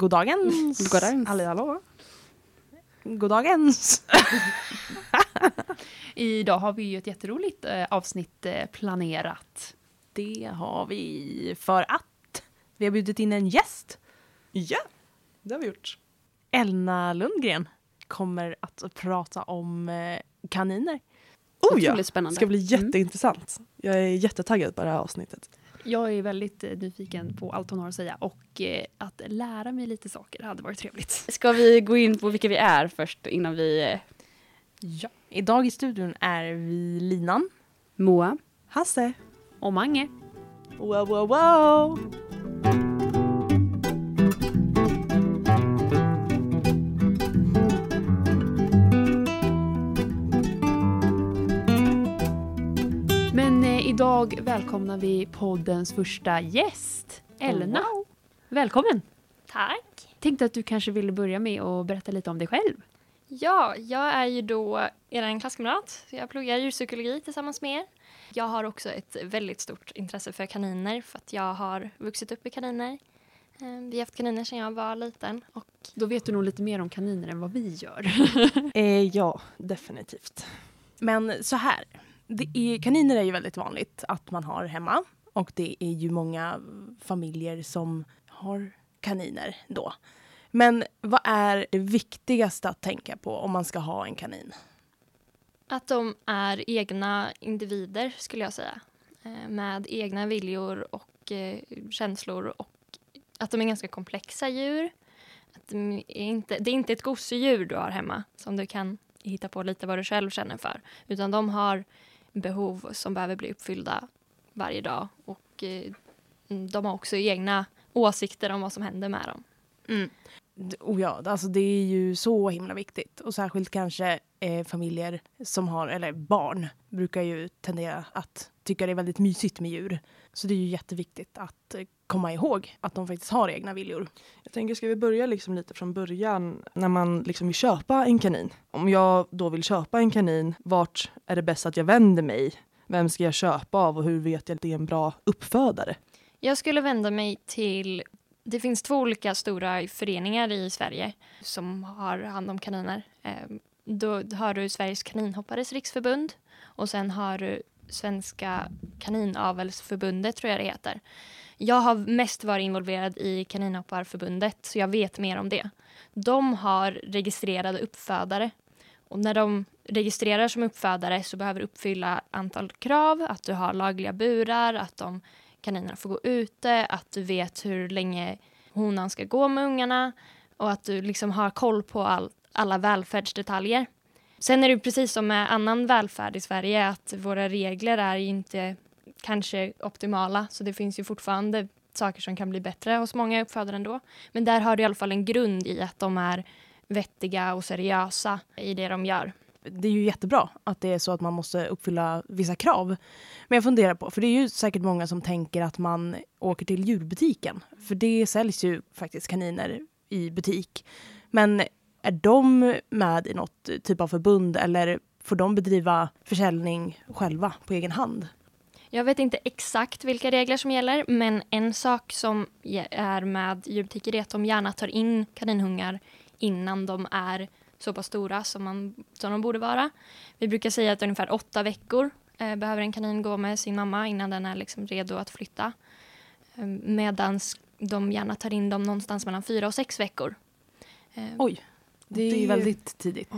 Goddagens! Goddagens. Halli hallå! Goddagens! Idag har vi ju ett jätteroligt eh, avsnitt eh, planerat. Det har vi för att vi har bjudit in en gäst. Ja, det har vi gjort. Elna Lundgren kommer att prata om eh, kaniner. Oh ja, Otroligt spännande. det ska bli Mm. jätteintressant. Jag är jättetaggad på det här avsnittet. Jag är väldigt eh, nyfiken på allt hon har att säga och eh, att lära mig lite saker hade varit trevligt. Ska vi gå in på vilka vi är först innan vi... eh, Ja. Idag i studion är vi Linan. Moa? Hasse. Och Mange. Wow, wow, wow! Idag välkomnar vi poddens första gäst, Elna. Välkommen! Tack. Tänkte att du kanske ville börja med att berätta lite om dig själv. Ja, jag är ju då er klasskamrat. Jag pluggar djurpsykologi tillsammans med er. Jag har också ett väldigt stort intresse för kaniner för att jag har vuxit upp med kaniner. Eh, Vi har haft kaniner sedan jag var liten och Då vet du nog lite mer om kaniner än vad vi gör. Eh, ja, definitivt. Men så här, är, kaniner är ju väldigt vanligt att man har hemma. Och det är ju många familjer som har kaniner då. Men vad är det viktigaste att tänka på om man ska ha en kanin? att de är egna individer skulle jag säga. Eh, med egna viljor och eh, känslor och att de är ganska komplexa djur. Att de är inte, det är inte ett gosedjur du har hemma som du kan hitta på lite vad du själv känner för. Utan de har behov som behöver bli uppfyllda varje dag. Och eh, mm, de har också egna åsikter om vad som händer med dem. Mm. Oh ja, alltså det är ju så himla viktigt. Och särskilt kanske eh, familjer som har, eller barn, brukar ju tendera att tycka det är väldigt mysigt med djur. Så det är ju jätteviktigt att eh, komma ihåg att de faktiskt har egna viljor. Jag tänker, ska vi börja liksom lite från början när man liksom vill köpa en kanin? Om jag då vill köpa en kanin, vart är det bäst att jag vänder mig? Vem ska jag köpa av och hur vet jag att det är en bra uppfödare? Jag skulle vända mig till... Det finns två olika stora föreningar i Sverige som har hand om kaniner. Eh, Då har du Sveriges kaninhoppares riksförbund och sen har du Svenska kaninavelsförbundet, tror jag det heter. Jag har mest varit involverad i kaninhopparförbundet, så jag vet mer om det. De har registrerade uppfödare. Och när de registrerar som uppfödare så behöver du uppfylla antal krav, att du har lagliga burar, att de kaninerna får gå ute, att du vet hur länge honan ska gå med ungarna och att du liksom har koll på all, alla välfärdsdetaljer. Sen är det precis som med annan välfärd i Sverige att våra regler är inte kanske optimala så det finns ju fortfarande saker som kan bli bättre hos många uppfödare ändå. Men där har du i alla fall en grund i att de är vettiga och seriösa i det de gör. det är ju jättebra att det är så att man måste uppfylla vissa krav. Men jag funderar på, för det är ju säkert många som tänker att man åker till djurbutiken. För det säljs ju faktiskt kaniner i butik. Men är de med i något typ av förbund eller får de bedriva försäljning själva på egen hand? Jag vet inte exakt vilka regler som gäller, men en sak som är med djurbutiker är att de gärna tar in kaninhungar innan de är så pass stora som, man, som de borde vara. Vi brukar säga att ungefär åtta veckor eh, behöver en kanin gå med sin mamma innan den är liksom redo att flytta. Eh, Medan de gärna tar in dem någonstans mellan fyra och sex veckor. Eh, Oj, det är ju Det- väldigt tidigt.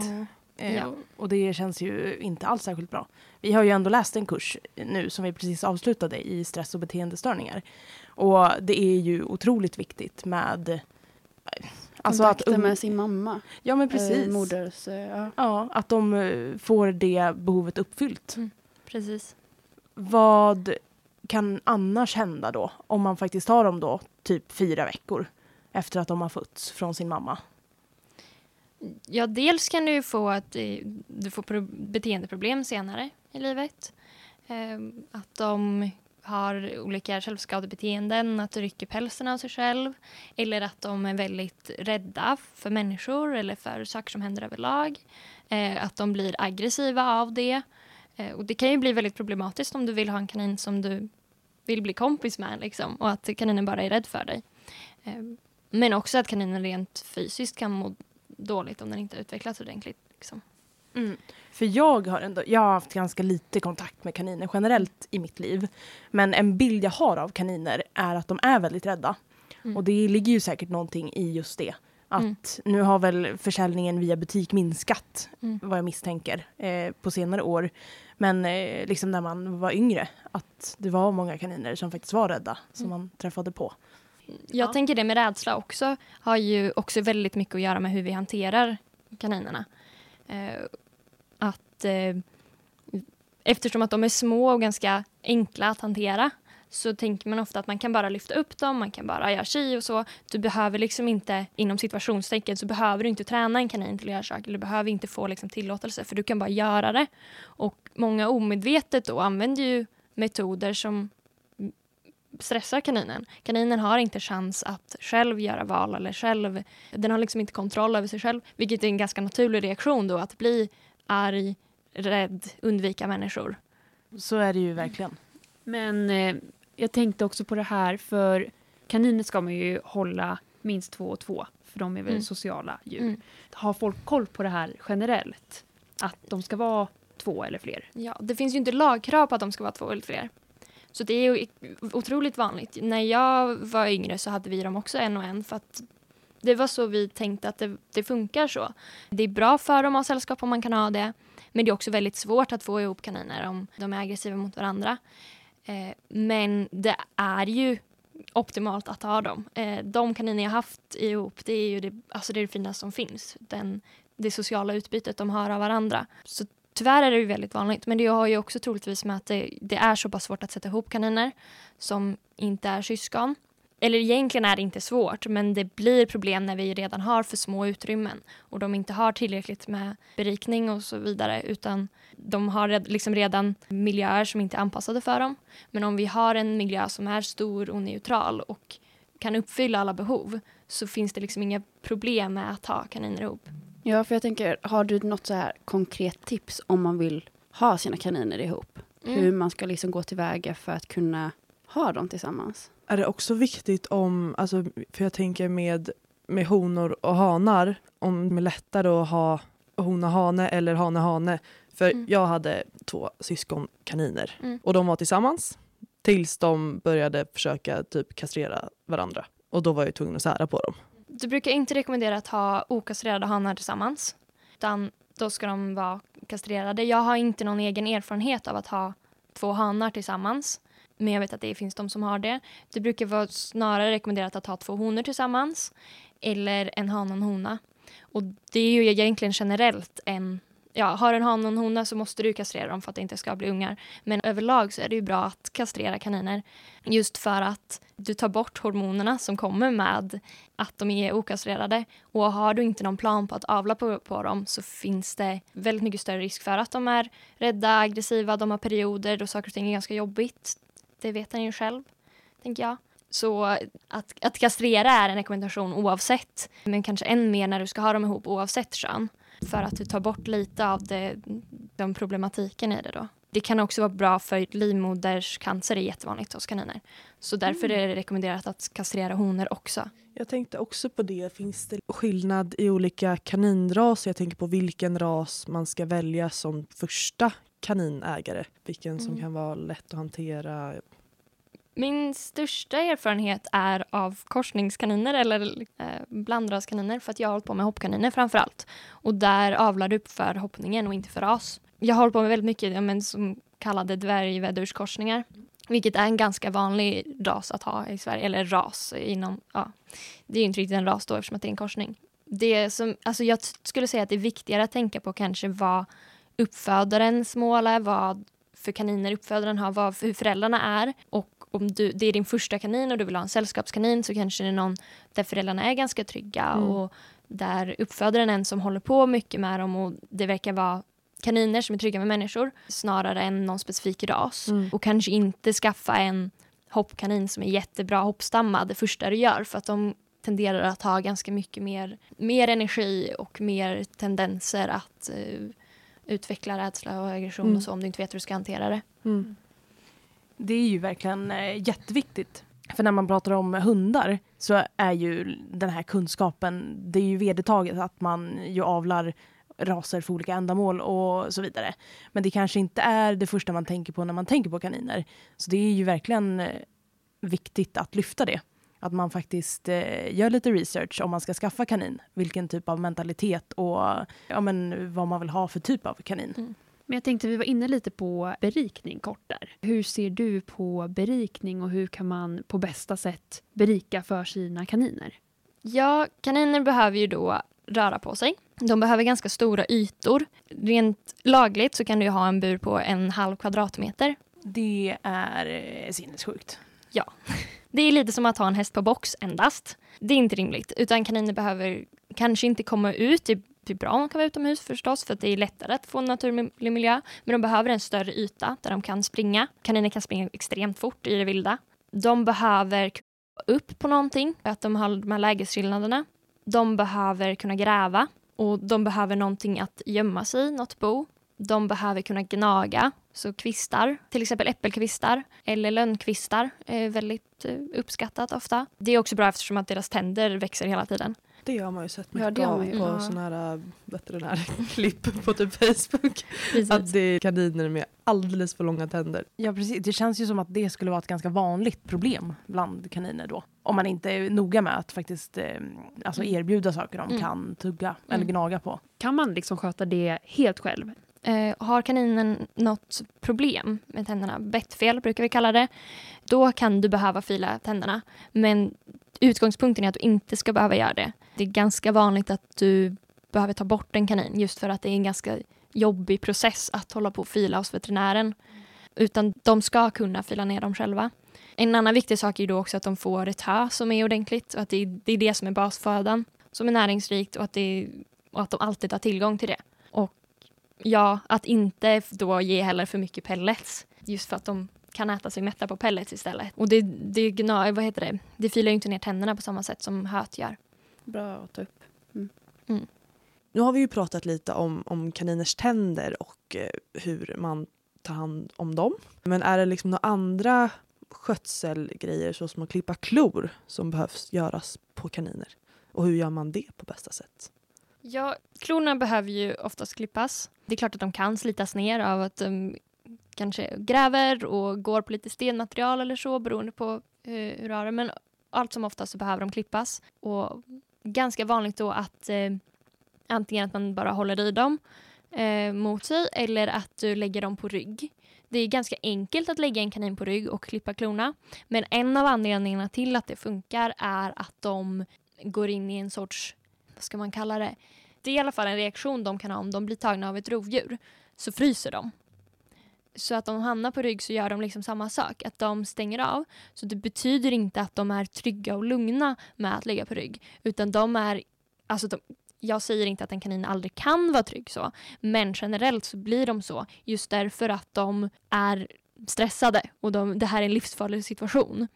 Eh, Ja. Och det känns ju inte alls särskilt bra. Vi har ju ändå läst en kurs nu som vi precis avslutade i stress och beteendestörningar. Och det är ju otroligt viktigt med... eh, Alltså att, Kontakten um- med sin mamma. Ja men precis. Eh, moders, eh, ja. Ja, att de eh, får det behovet uppfyllt. Precis. Vad kan annars hända då om man faktiskt har dem då typ fyra veckor efter att de har fötts från sin mamma? Ja, dels kan du få att eh, du får beteendeproblem senare i livet. Ehm, att de har olika självskadebeteenden, att de rycker pälsen av sig själv eller att de är väldigt rädda för människor eller för saker som händer överlag. Eh, att de blir aggressiva av det. Eh, och det kan ju bli väldigt problematiskt om du vill ha en kanin som du vill bli kompis med liksom, och att kaninen bara är rädd för dig. Ehm, men också att kaninen rent fysiskt kan må dåligt om den inte har utvecklats ordentligt. Liksom. Mm. För jag har, ändå, jag har haft ganska lite kontakt med kaniner generellt i mitt liv. Men en bild jag har av kaniner är att de är väldigt rädda. Mm. Och det ligger ju säkert någonting i just det. Att Mm. nu har väl försäljningen via butik minskat, Mm. vad jag misstänker, eh, på senare år. Men eh, liksom när man var yngre, att det var många kaniner som faktiskt var rädda, som Mm. man träffade på. Jag Ja. tänker det med rädsla också har ju också väldigt mycket att göra med hur vi hanterar kaninerna. Eh, att eh, eftersom att de är små och ganska enkla att hantera så tänker man ofta att man kan bara lyfta upp dem, man kan bara göra chi och så. Du behöver liksom inte, inom situationstecken, så behöver du inte träna en kanin till att göra saker. Du behöver inte få liksom tillåtelse, för du kan bara göra det. Och många omedvetet då använder ju metoder som stressar kaninen. Kaninen har inte chans att själv göra val eller själv, den har liksom inte kontroll över sig själv, vilket är en ganska naturlig reaktion då att bli arg, rädd, undvika människor. Så är det ju verkligen. Men eh, jag tänkte också på det här, för kaniner ska man ju hålla minst två och två, för de är väl Mm. sociala djur. Mm. Har folk koll på det här generellt? Att de ska vara två eller fler? Ja, det finns ju inte lagkrav på att de ska vara två eller fler. Så det är ju otroligt vanligt. När jag var yngre så hade vi dem också en och en för att det var så vi tänkte att det, det funkar så. Det är bra för dem att ha sällskap om man kan ha det. Men det är också väldigt svårt att få ihop kaniner om de är aggressiva mot varandra. Eh, men det är ju optimalt att ha dem. Eh, de kaniner jag haft ihop, det är ju det, alltså det, är det finaste som finns. Den, det sociala utbytet de har av varandra. Så tyvärr är det ju väldigt vanligt. Men det har ju också troligtvis med att det, det är så pass svårt att sätta ihop kaniner som inte är syskon. Eller egentligen är det inte svårt, men det blir problem när vi redan har för små utrymmen och de inte har tillräckligt med berikning och så vidare, utan de har liksom redan miljöer som inte är anpassade för dem. Men om vi har en miljö som är stor och neutral och kan uppfylla alla behov så finns det liksom inga problem med att ha kaniner ihop. Ja, för jag tänker, har du något så här konkret tips om man vill ha sina kaniner ihop? Mm. Hur man ska liksom gå tillväga för att kunna ha dem tillsammans? Är det också viktigt om, alltså, för jag tänker med, med honor och hanar, om det är lättare att ha hona-hane eller hane-hane. För Mm. jag hade två syskonkaniner Mm. och de var tillsammans tills de började försöka typ kastrera varandra. Och då var jag tvungen att sära på dem. Du brukar inte rekommendera att ha okastrerade hanar tillsammans. Utan då ska de vara kastrerade. Jag har inte någon egen erfarenhet av att ha två hanar tillsammans. Men jag vet att det finns de som har det. Det brukar vara snarare rekommenderat att ha två honor tillsammans. Eller en hane och en hona. Och det är ju egentligen generellt en... Ja, har en hane och en hona så måste du kastrera dem för att det inte ska bli ungar. Men överlag så är det ju bra att kastrera kaniner. Just för att du tar bort hormonerna som kommer med att de är okastrerade. Och har du inte någon plan på att avla på, på dem så finns det väldigt mycket större risk för att de är rädda, aggressiva, de har perioder då saker och ting är ganska jobbigt. Det vet han ju själv, tänker jag. Så att, att kastrera är en rekommendation oavsett, men kanske än mer när du ska ha dem ihop oavsett kön. För att du tar bort lite av det, den problematiken i det då. Det kan också vara bra för livmoderscancer, är jättevanligt hos kaniner. Så därför är det rekommenderat att kastrera honor också. Jag tänkte också på det, finns det skillnad i olika kaninraser? Jag tänker på vilken ras man ska välja som första kaninägare. Vilken som Mm. kan vara lätt att hantera. Min största erfarenhet är av korsningskaniner eller eh, blandraskaniner för att jag har hållit på med hoppkaniner framför allt. Och där avlar du upp för hoppningen och inte för ras. Jag har hållit på med väldigt mycket ja, men, som kallade dvärgväddurskorsningar. Vilket är en ganska vanlig ras att ha i Sverige, eller ras inom, ja. Det är ju inte riktigt en ras då eftersom att det är en korsning. Det som, alltså jag skulle säga att det är viktigare att tänka på kanske vad uppfödarens mål är, vad för kaniner uppfödaren har, vad, hur föräldrarna är. Och om du, det är din första kanin och du vill ha en sällskapskanin så kanske det är någon där föräldrarna är ganska trygga Mm. och där uppfödaren är en som håller på mycket med dem och det verkar vara kaniner som är trygga med människor snarare än någon specifik ras. Mm. Och kanske inte skaffa en hoppkanin som är jättebra hoppstammad det första du gör för att de tenderar att ha ganska mycket mer, mer energi och mer tendenser att eh, utveckla rädsla och aggression Mm. och så om du inte vet hur du ska hantera det. Mm. Det är ju verkligen eh, jätteviktigt. För när man pratar om hundar så är ju den här kunskapen, det är ju vedertaget att man ju avlar raser för olika ändamål och så vidare. Men det kanske inte är det första man tänker på när man tänker på kaniner. Så det är ju verkligen eh, viktigt att lyfta det. Att man faktiskt eh, gör lite research om man ska skaffa kanin. Vilken typ av mentalitet och ja, men, vad man vill ha för typ av kanin. Mm. Men jag tänkte vi var inne lite på berikning kort där. Hur ser du på berikning och hur kan man på bästa sätt berika för sina kaniner? Ja, kaniner behöver ju då röra på sig. De behöver ganska stora ytor. Rent lagligt så kan du ha en bur på en halv kvadratmeter. Det är eh, sinnessjukt. Ja. Det är lite som att ha en häst på box endast. Det är inte rimligt, utan kaniner behöver kanske inte komma ut. Det är bra om de kan vara utomhus förstås, för att det är lättare att få en naturlig miljö. Men de behöver en större yta där de kan springa. Kaniner kan springa extremt fort i det vilda. De behöver upp på någonting, för att de har de här lägesskillnaderna. De behöver kunna gräva och de behöver någonting att gömma sig i, något bo. De behöver kunna gnaga, så kvistar, till exempel äppelkvistar eller lönnkvistar är väldigt eh, uppskattat ofta. Det är också bra eftersom att deras tänder växer hela tiden. Det har man ju sett mycket Ja, av man ju. på Ja. såna här äh, veterinärklipp på typ Facebook. Precis. Att det är kaniner med alldeles för långa tänder. Ja, precis. Det känns ju som att det skulle vara ett ganska vanligt problem bland kaniner då. Om man inte är noga med att faktiskt eh, alltså erbjuda saker de Mm. kan tugga eller Mm. gnaga på. Kan man liksom sköta det helt själv? Eh, har kaninen något problem med tänderna, bettfel brukar vi kalla det, då kan du behöva fila tänderna. Men utgångspunkten är att du inte ska behöva göra det. Det är ganska vanligt att du behöver ta bort en kanin just för att det är en ganska jobbig process att hålla på och fila hos veterinären. Utan de ska kunna fila ner dem själva. En annan viktig sak är ju då också att de får ett hö som är ordentligt och att det är det, är det som är basfödan som är näringsrikt och att, det, och att de alltid har tillgång till det. Och ja, att inte då ge heller för mycket pellets just för att de kan äta sig mätta på pellets istället. Och det, det, vad heter det? det filar ju inte ner tänderna på samma sätt som höet gör. Bra att ta upp. Nu har vi ju pratat lite om, om kaniners tänder och eh, hur man tar hand om dem. Men är det liksom några andra skötselgrejer så som att klippa klor som behövs göras på kaniner? Och hur gör man det på bästa sätt? Ja, klorna behöver ju oftast klippas. Det är klart att de kan slitas ner av att de kanske gräver och går på lite stenmaterial eller så beroende på eh, hur det. Men allt som oftast så behöver de klippas. Och ganska vanligt då att eh, antingen att man bara håller i dem eh, mot sig eller att du lägger dem på rygg. Det är ganska enkelt att lägga en kanin på rygg och klippa klorna. Men en av anledningarna till att det funkar är att de går in i en sorts, vad ska man kalla det? Det är i alla fall en reaktion de kan ha om de blir tagna av ett rovdjur. Så fryser de. Så att de hamnar på rygg så gör de liksom samma sak, att de stänger av. Så det betyder inte att de är trygga och lugna med att ligga på rygg. Utan de är, alltså de, jag säger inte att en kanin aldrig kan vara trygg så, men generellt så blir de så just därför att de är stressade och de, det här är en livsfarlig situation.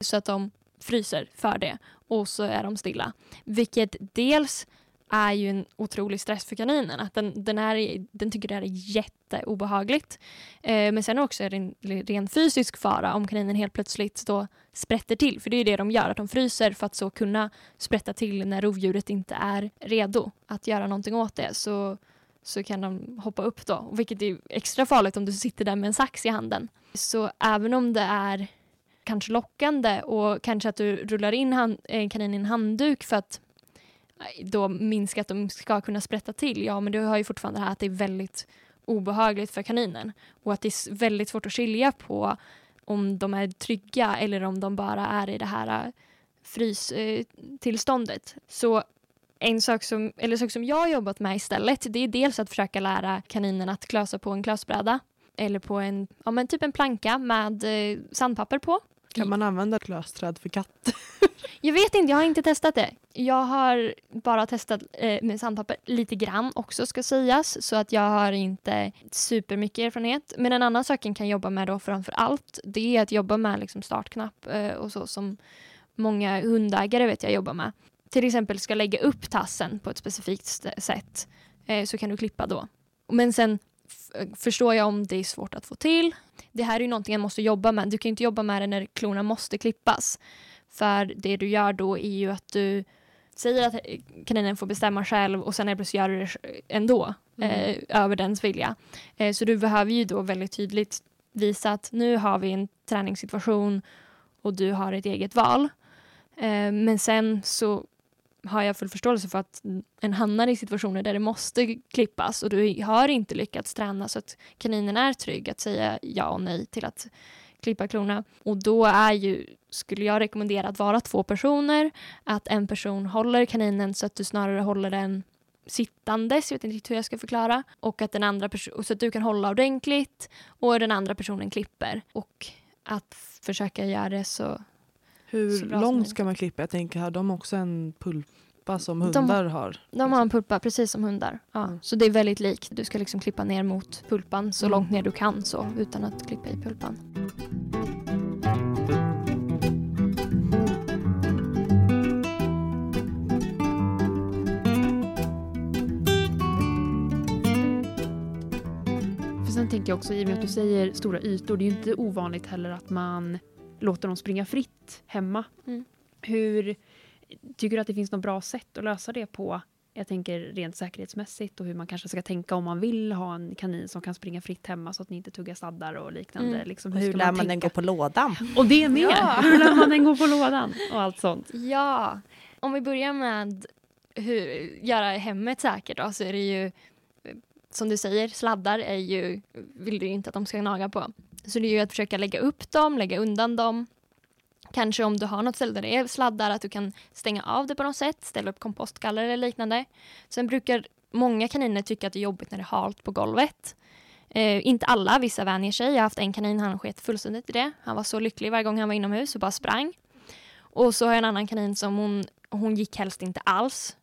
Så att de fryser för det och så är de stilla. Vilket dels är ju en otrolig stress för kaninen. Att den, den, är, den tycker det här är jätteobehagligt. Eh, men sen också är det en ren fysisk fara om kaninen helt plötsligt då sprätter till. För det är det de gör, att de fryser för att så kunna sprätta till när rovdjuret inte är redo att göra någonting åt det. Så, så kan de hoppa upp då. Vilket är extra farligt om du sitter där med en sax i handen. Så även om det är kanske lockande och kanske att du rullar in hand, en kanin i en handduk för att då minska att de ska kunna sprätta till. Ja, men du har ju fortfarande det här att det är väldigt obehagligt för kaninen och att det är väldigt svårt att skilja på om de är trygga eller om de bara är i det här äh, frystillståndet. Eh, Så en sak som, eller sak som jag har jobbat med istället det är dels att försöka lära kaninen att klösa på en klösbräda eller på en, ja, men typ en planka med eh, sandpapper på. Kan man använda klösträd för katt? Jag vet inte, jag har inte testat det. Jag har bara testat eh, med sandpapper lite grann också ska sägas. Så att jag har inte supermycket erfarenhet. Men en annan sak jag kan jobba med då framför allt det är att jobba med liksom startknapp eh, och så som många hundägare vet jag jobbar med. Till exempel ska lägga upp tassen på ett specifikt sätt eh, så kan du klippa då. Men sen förstår jag om det är svårt att få till. Det här är ju någonting jag måste jobba med. Du kan inte jobba med det när klorna måste klippas. För det du gör då är ju att du säger att kaninen får bestämma själv och sen är plötsligt gör du det ändå. Mm. Eh, över dens vilja. Eh, så du behöver ju då väldigt tydligt visa att nu har vi en träningssituation och du har ett eget val. Eh, men sen så har jag full förståelse för att en hamnar i situationer där det måste klippas och du har inte lyckats träna så att kaninen är trygg att säga ja och nej till att klippa klorna. Och då är ju, skulle jag rekommendera att vara två personer, att en person håller kaninen så att du snarare håller den sittandes, jag vet inte riktigt hur jag ska förklara, och att den andra så att du kan hålla ordentligt och den andra personen klipper. Och att försöka göra det så hur långt ska man klippa? Jag tänker, har de också en pulpa som hundar de, har? De har en pulpa, precis som hundar. Ja. Mm. Så det är väldigt likt. Du ska liksom klippa ner mot pulpan så mm. långt ner du kan så, utan att klippa i pulpan. sen tänker jag också, i och med att du säger stora ytor, det är ju inte ovanligt heller att man låter dem springa fritt hemma. Mm. Hur Tycker du att det finns något bra sätt att lösa det på? Jag tänker rent säkerhetsmässigt och hur man kanske ska tänka om man vill ha en kanin som kan springa fritt hemma så att ni inte tuggar sladdar och liknande. Mm. Liksom, hur, hur lär man, man den gå på lådan? Och det med! Ja. Hur lär man den gå på lådan? Och allt sånt. Ja, om vi börjar med hur göra hemmet säkert då, så är det ju som du säger, sladdar är ju, vill du inte att de ska gnaga på. Så det är ju att försöka lägga upp dem, lägga undan dem. Kanske om du har något ställe där det är sladdar, att du kan stänga av det på något sätt, ställa upp kompostgaller eller liknande. Sen brukar många kaniner tycka att det är jobbigt när det är halt på golvet. Eh, inte alla, vissa vänjer sig. Jag har haft en kanin, han sket fullständigt i det. Han var så lycklig varje gång han var inomhus och bara sprang. Och så har jag en annan kanin som hon, hon gick helst inte alls.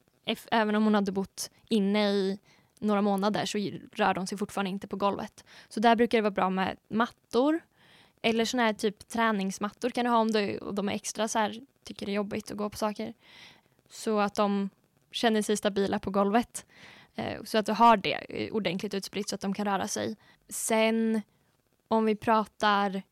Även om hon hade bott inne i några månader så rör de sig fortfarande inte på golvet. Så där brukar det vara bra med mattor. Eller såna här typ träningsmattor kan du ha om du, och de är extra så här, tycker det är jobbigt att gå på saker. Så att de känner sig stabila på golvet. Eh, så att du har det ordentligt utspritt så att de kan röra sig. Sen om vi pratar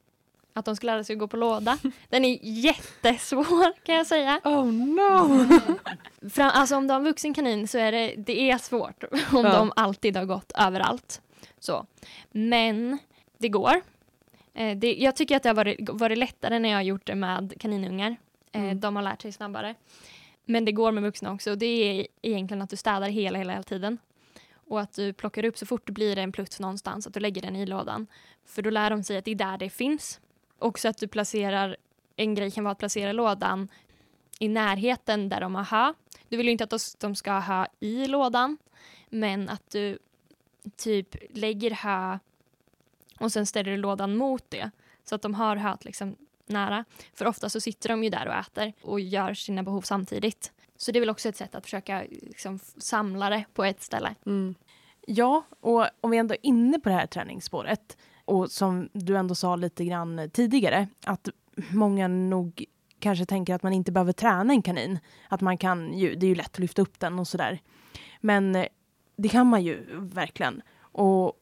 att de ska lära sig att gå på låda. Den är jättesvår kan jag säga. Oh no! Fram, alltså om du har en vuxen kanin så är det, det är svårt om ja. de alltid har gått överallt. Så. Men det går. Eh, det, jag tycker att det har varit, varit lättare när jag har gjort det med kaninungar. Eh, mm. De har lärt sig snabbare. Men det går med vuxna också. Det är egentligen att du städar hela, hela, hela tiden. Och att du plockar upp så fort det blir en plutt någonstans, att du lägger den i lådan. För då lär de sig att det är där det finns. Också att du placerar, en grej kan vara att placera lådan i närheten där de har hö. Du vill ju inte att de ska ha hö i lådan, men att du typ lägger hö och sen ställer du lådan mot det så att de har höet liksom nära. För ofta så sitter de ju där och äter och gör sina behov samtidigt. Så det är väl också ett sätt att försöka liksom, samla det på ett ställe. Mm. Ja, och om vi ändå är inne på det här träningsspåret och som du ändå sa lite grann tidigare, att många nog kanske tänker att man inte behöver träna en kanin. Att man kan ju, det är ju lätt att lyfta upp den och sådär. Men eh, det kan man ju verkligen. Och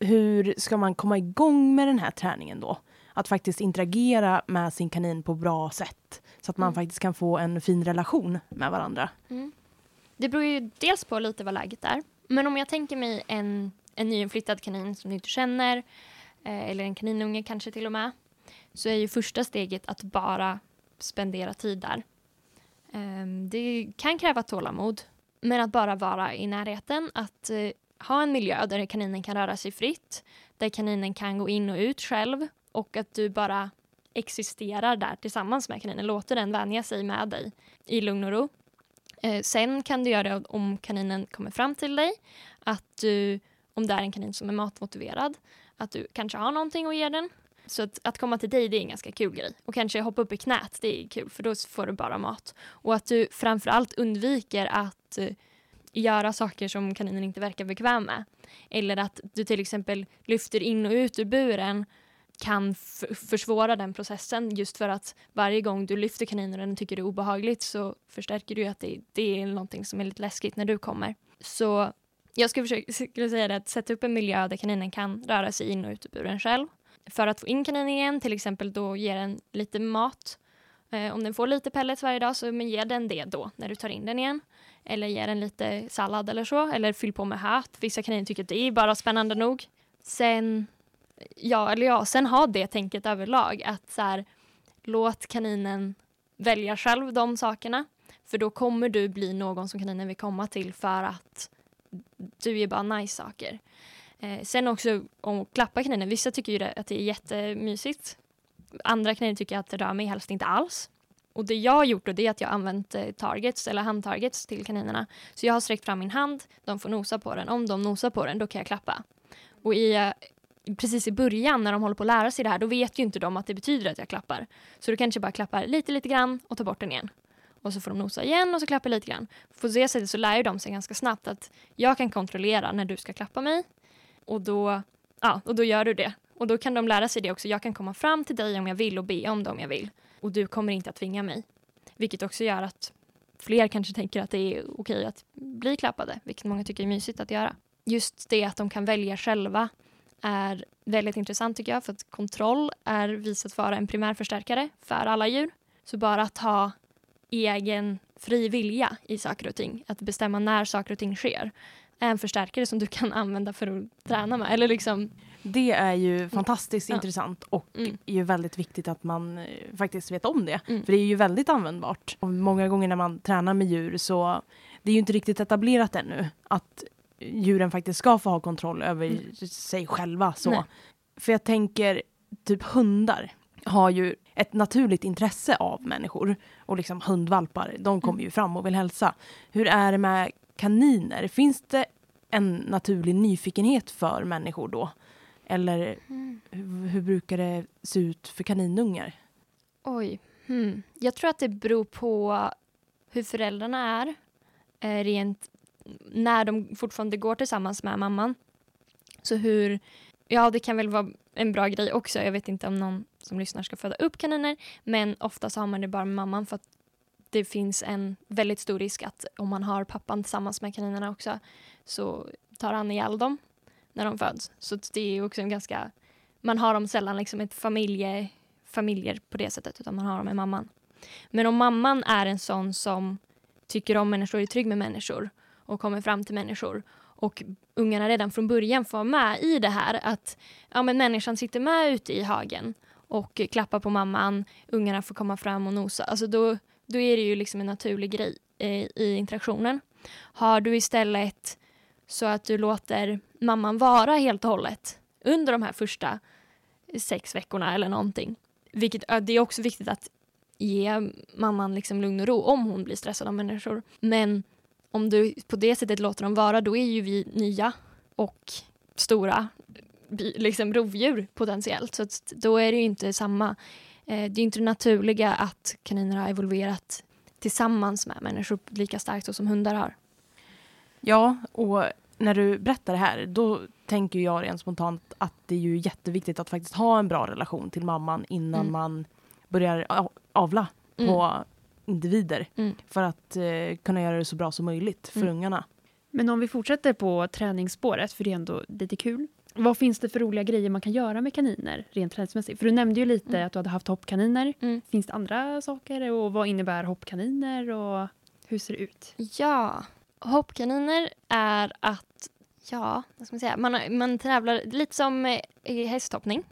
hur ska man komma igång med den här träningen då? Att faktiskt interagera med sin kanin på bra sätt. Så att man mm. faktiskt kan få en fin relation med varandra. Mm. Det beror ju dels på lite vad läget är. Men om jag tänker mig en, en nyinflyttad kanin som du inte känner, Eh, eller en kaninunge kanske till och med, så är ju första steget att bara spendera tid där. Ehm, det kan kräva tålamod, men att bara vara i närheten, att eh, ha en miljö där kaninen kan röra sig fritt, där kaninen kan gå in och ut själv och att du bara existerar där tillsammans med kaninen, låter den vänja sig med dig i lugn och ro. Eh, sen kan du göra det om kaninen kommer fram till dig, att du, om det är en kanin som är matmotiverad, att du kanske har någonting att ge den. Så att, att komma till dig det är en ganska kul grej. Och kanske hoppa upp i knät, det är kul för då får du bara mat. Och att du framförallt undviker att uh, göra saker som kaninen inte verkar bekväm med. Eller att du till exempel lyfter in och ut ur buren kan försvåra den processen just för att varje gång du lyfter kaninen och den tycker det är obehagligt så förstärker du att det, det är någonting som är lite läskigt när du kommer. Så jag skulle, försöka, skulle säga det att sätta upp en miljö där kaninen kan röra sig in och ut ur buren själv. För att få in kaninen igen, till exempel då ger den lite mat. Eh, om den får lite pellets varje dag så men ge den det då när du tar in den igen. Eller ge den lite sallad eller så. Eller fyll på med höt. Vissa kaniner tycker att det är bara spännande nog. Sen, ja, eller ja, sen ha det tänket överlag att så här, låt kaninen välja själv de sakerna. För då kommer du bli någon som kaninen vill komma till för att du gör bara nice saker. Eh, sen också om att klappa kaninen. Vissa tycker ju det, att det är jättemysigt. Andra kaniner tycker att det rör mig helst inte alls. Och det jag har gjort då, det är att jag har använt eh, targets eller handtargets till kaninerna. Så jag har sträckt fram min hand, de får nosa på den. Om de nosar på den, då kan jag klappa. Och i, eh, precis i början när de håller på att lära sig det här, då vet ju inte de att det betyder att jag klappar. Så då kanske bara klappar lite, lite grann och tar bort den igen. Och så får de nosa igen och så klappar lite grann. På det sättet så lär ju de sig ganska snabbt att jag kan kontrollera när du ska klappa mig. Och då, ja, och då gör du det. Och då kan de lära sig det också. Jag kan komma fram till dig om jag vill och be om det om jag vill. Och du kommer inte att tvinga mig. Vilket också gör att fler kanske tänker att det är okej att bli klappade, vilket många tycker är mysigt att göra. Just det att de kan välja själva är väldigt intressant tycker jag, för att kontroll är visat vara en primär förstärkare för alla djur. Så bara att ha egen fri vilja i saker och ting, att bestämma när saker och ting sker, är en förstärkare som du kan använda för att träna med. Eller liksom, Det är ju fantastiskt Ja. intressant och Mm. är ju väldigt viktigt att man eh, faktiskt vet om det. Mm. För det är ju väldigt användbart. Och många gånger när man tränar med djur så det är ju inte riktigt etablerat ännu att djuren faktiskt ska få ha kontroll över Mm. sig själva. Så. Nej. För jag tänker, typ hundar har ju ett naturligt intresse av människor. Och liksom hundvalpar, de kommer ju fram och vill hälsa. Hur är det med kaniner? Finns det en naturlig nyfikenhet för människor då? Eller hur, hur brukar det se ut för kaninungar? Oj. Hmm. Jag tror att det beror på hur föräldrarna är. Eh, rent när de fortfarande går tillsammans med mamman. Så hur... Ja, det kan väl vara en bra grej också. Jag vet inte om någon som lyssnar ska föda upp kaniner. Men oftast har man det bara med mamman för att det finns en väldigt stor risk att om man har pappan tillsammans med kaninerna också så tar han ihjäl dem när de föds. Så det är också en ganska... Man har dem sällan liksom ett familje familjer på det sättet utan man har dem med mamman. Men om mamman är en sån som tycker om människor, är trygg med människor och kommer fram till människor och ungarna redan från början får vara med i det här att ja, men människan sitter med ute i hagen och klappar på mamman, ungarna får komma fram och nosa. Alltså då, då är det ju liksom en naturlig grej eh, i interaktionen. Har du istället så att du låter mamman vara helt och hållet under de här första sex veckorna eller någonting. Vilket, det är också viktigt att ge mamman liksom lugn och ro om hon blir stressad av människor. Men om du på det sättet låter dem vara, då är ju vi nya och stora liksom rovdjur potentiellt. Så då är det ju inte samma. Eh, det är inte det naturliga att kaniner har evolverat tillsammans med människor lika starkt som hundar har. Ja, och när du berättar det här då tänker jag rent spontant att det är ju jätteviktigt att faktiskt ha en bra relation till mamman innan Mm. man börjar avla på individer. Mm. För att eh, kunna göra det så bra som möjligt för Mm. ungarna. Men om vi fortsätter på träningsspåret, för det är ändå lite kul. Vad finns det för roliga grejer man kan göra med kaniner rent träningsmässigt? För du nämnde ju lite Mm. att du hade haft hoppkaniner. Mm. Finns det andra saker? Och vad innebär hoppkaniner? Och hur ser det ut? Ja, hoppkaniner är att, ja, vad ska man säga, man, man tävlar lite som eh, i hästhoppning.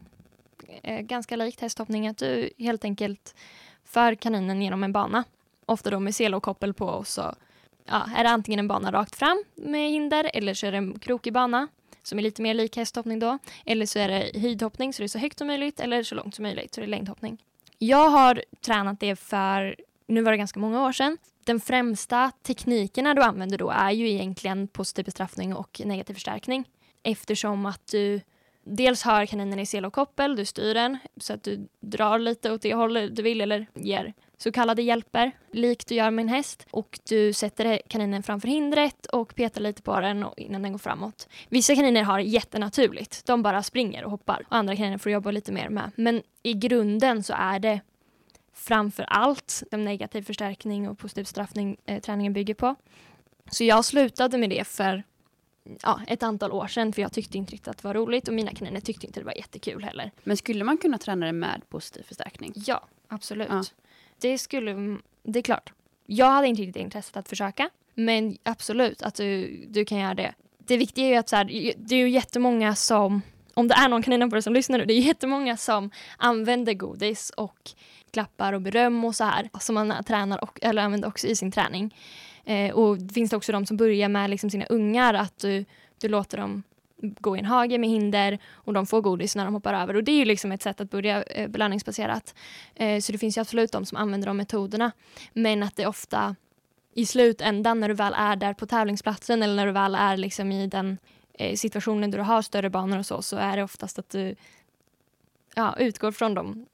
Eh, ganska likt hästhoppning, att du helt enkelt för kaninen genom en bana. Ofta då med selokoppel på och så ja, är det antingen en bana rakt fram med hinder eller så är det en krokig bana som är lite mer lik hästhoppning då. Eller så är det höjdhoppning så det är så högt som möjligt eller så långt som möjligt så det är längdhoppning. Jag har tränat det för, nu var det ganska många år sedan, den främsta teknikerna du använder då är ju egentligen positiv bestraffning och negativ förstärkning. Eftersom att du dels har kaninen i sele och koppel, du styr den så att du drar lite åt det hållet du vill eller ger så kallade hjälper, likt du gör med en häst. Och du sätter kaninen framför hindret och petar lite på den innan den går framåt. Vissa kaniner har jättenaturligt, de bara springer och hoppar. Och andra kaniner får jobba lite mer med. Men i grunden så är det framför allt den negativ förstärkning och positiv straffning eh, träningen bygger på. Så jag slutade med det för ja, ett antal år sedan för jag tyckte inte riktigt att det var roligt och mina kaniner tyckte inte det var jättekul heller. Men skulle man kunna träna det med positiv förstärkning? Ja, absolut. Ja. Det skulle, det är klart. Jag hade inte riktigt intresset att försöka, men absolut att du, du kan göra det. Det viktiga är ju att så här, det är ju jättemånga som, om det är någon kaninhoppare som lyssnar nu, det är jättemånga som använder godis och klappar och beröm och så här som man tränar och, eller använder också i sin träning. Eh, och det finns det också de som börjar med liksom sina ungar att du, du låter dem gå i en hage med hinder och de får godis när de hoppar över. Och det är ju liksom ett sätt att börja eh, belöningsbaserat. Eh, så det finns ju absolut de som använder de metoderna. Men att det ofta i slutändan när du väl är där på tävlingsplatsen eller när du väl är liksom i den eh, situationen där du har större banor och så, så är det oftast att du ja, utgår från de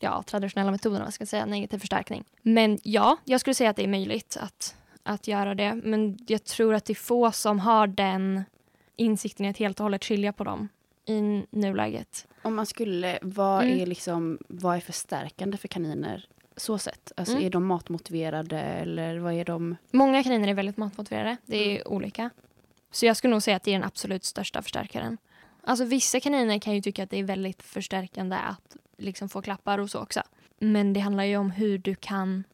ja, traditionella metoderna, vad ska jag säga, negativ förstärkning. Men ja, jag skulle säga att det är möjligt att, att göra det. Men jag tror att det är få som har den insikten i att helt och hållet skilja på dem i nuläget. Om man skulle, vad Mm. är liksom, vad är förstärkande för kaniner så sett? Alltså Mm. är de matmotiverade eller vad är de? Många kaniner är väldigt matmotiverade. Det är olika. Så jag skulle nog säga att det är den absolut största förstärkaren. Alltså vissa kaniner kan ju tycka att det är väldigt förstärkande att liksom få klappar och så också. Men det handlar ju om hur du kan